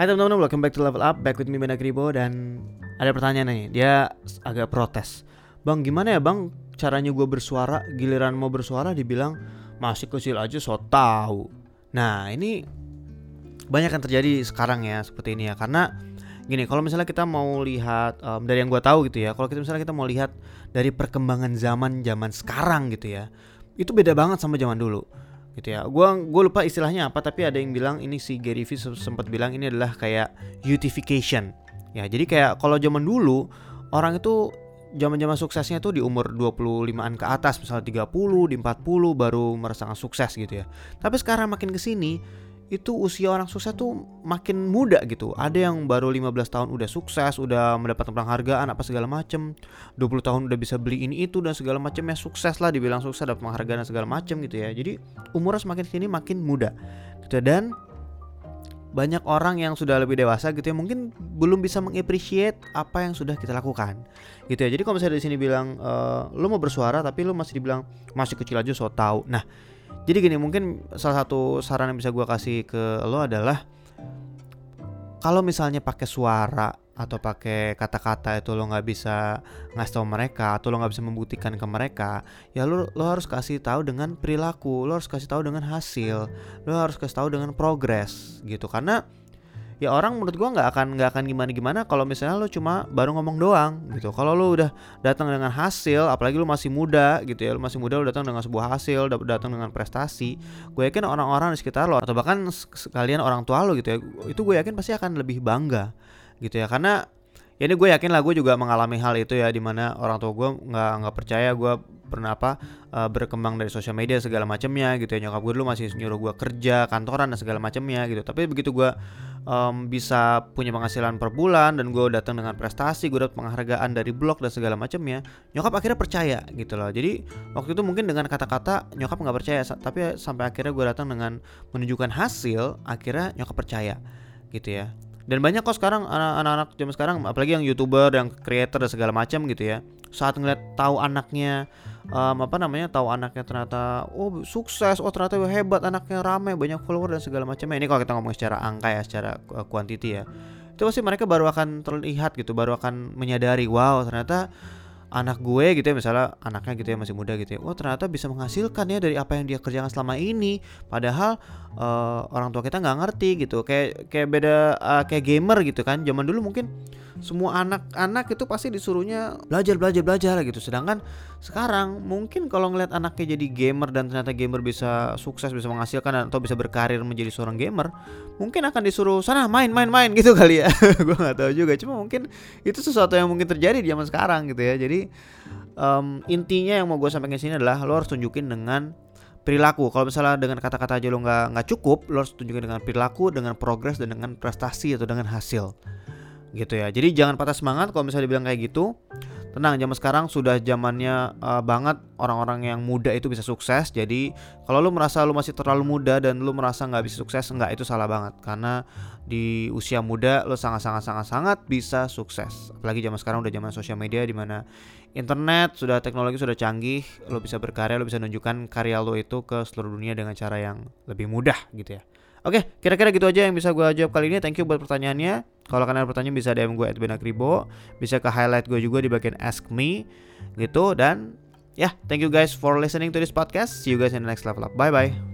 Hai teman-teman, welcome back to Level Up, back with me Mena Kribo Dan ada pertanyaan nih, dia agak protes. Bang gimana ya bang? Caranya gue bersuara, giliran mau bersuara dibilang Masih kecil aja so tau Nah ini banyak yang terjadi sekarang ya seperti ini ya. Karena gini kalau misalnya kita mau lihat um, dari yang gue tahu gitu ya Kalau kita misalnya kita mau lihat dari perkembangan zaman zaman sekarang gitu ya Itu beda banget sama zaman dulu gitu ya. Gua gue lupa istilahnya apa tapi ada yang bilang ini si Gary Vee sempat bilang ini adalah kayak youthification. Ya, jadi kayak kalau zaman dulu orang itu zaman-zaman suksesnya tuh di umur 25-an ke atas, misalnya 30, di 40 baru merasa sukses gitu ya. Tapi sekarang makin ke sini itu usia orang sukses tuh makin muda gitu. Ada yang baru 15 tahun udah sukses, udah mendapat penghargaan apa segala macem. 20 tahun udah bisa beli ini itu dan segala macam ya sukses lah dibilang sukses dapat penghargaan dan segala macem gitu ya. Jadi umurnya semakin sini makin muda. Gitu dan banyak orang yang sudah lebih dewasa gitu ya mungkin belum bisa mengapreciate apa yang sudah kita lakukan gitu ya jadi kalau misalnya di sini bilang e, lo mau bersuara tapi lo masih dibilang masih kecil aja so tau nah jadi gini mungkin salah satu saran yang bisa gue kasih ke lo adalah kalau misalnya pakai suara atau pakai kata-kata itu lo nggak bisa ngasih tahu mereka atau lo nggak bisa membuktikan ke mereka ya lo lo harus kasih tahu dengan perilaku lo harus kasih tahu dengan hasil lo harus kasih tahu dengan progres gitu. Karena ya orang menurut gua nggak akan nggak akan gimana gimana kalau misalnya lo cuma baru ngomong doang gitu. Kalau lo udah datang dengan hasil apalagi lo masih muda gitu ya lo masih muda lo datang dengan sebuah hasil datang dengan prestasi gue yakin orang-orang di sekitar lo atau bahkan sekalian orang tua lo gitu ya itu gue yakin pasti akan lebih bangga gitu ya. Karena ya ini gue yakin lah gue juga mengalami hal itu ya di mana orang tua gue nggak nggak percaya gue pernah apa uh, berkembang dari sosial media segala macamnya gitu ya. Nyokap gue dulu masih nyuruh gue kerja kantoran dan segala macamnya gitu. Tapi begitu gue um, bisa punya penghasilan per bulan dan gue datang dengan prestasi gue dapat penghargaan dari blog dan segala macamnya nyokap akhirnya percaya gitu loh. Jadi waktu itu mungkin dengan kata-kata nyokap nggak percaya tapi sampai akhirnya gue datang dengan menunjukkan hasil akhirnya nyokap percaya gitu ya dan banyak kok sekarang anak-anak zaman sekarang apalagi yang youtuber yang creator dan segala macam gitu ya. Saat ngeliat tahu anaknya um, apa namanya tahu anaknya ternyata oh sukses oh ternyata hebat anaknya ramai banyak follower dan segala macamnya. Ini kalau kita ngomong secara angka ya secara uh, quantity ya. Itu pasti mereka baru akan terlihat gitu baru akan menyadari wow ternyata anak gue gitu ya misalnya anaknya gitu ya masih muda gitu ya. Oh ternyata bisa menghasilkan ya dari apa yang dia kerjakan selama ini. Padahal uh, orang tua kita nggak ngerti gitu. Kayak kayak beda uh, kayak gamer gitu kan. Zaman dulu mungkin semua anak-anak itu pasti disuruhnya belajar belajar belajar gitu. Sedangkan sekarang mungkin kalau ngeliat anaknya jadi gamer dan ternyata gamer bisa sukses bisa menghasilkan atau bisa berkarir menjadi seorang gamer mungkin akan disuruh sana main main main gitu kali ya. Gue nggak tahu juga. Cuma mungkin itu sesuatu yang mungkin terjadi di zaman sekarang gitu ya. Jadi um, intinya yang mau gue sampaikan sini adalah lo harus tunjukin dengan perilaku. Kalau misalnya dengan kata-kata aja lo nggak nggak cukup, lo harus tunjukin dengan perilaku, dengan progres dan dengan prestasi atau dengan hasil gitu ya. Jadi jangan patah semangat kalau misalnya dibilang kayak gitu. Tenang, zaman sekarang sudah zamannya uh, banget orang-orang yang muda itu bisa sukses. Jadi kalau lu merasa lu masih terlalu muda dan lu merasa nggak bisa sukses, nggak itu salah banget. Karena di usia muda lu sangat-sangat sangat-sangat bisa sukses. Apalagi zaman sekarang udah zaman sosial media di mana internet sudah teknologi sudah canggih, lo bisa berkarya, lo bisa nunjukkan karya lo itu ke seluruh dunia dengan cara yang lebih mudah gitu ya. Oke, kira-kira gitu aja yang bisa gue jawab kali ini. Thank you buat pertanyaannya. Kalau kalian ada pertanyaan bisa DM gue at Benakribo Bisa ke highlight gue juga di bagian Ask Me Gitu. Dan ya yeah, thank you guys for listening to this podcast. See you guys in the next level up. Bye bye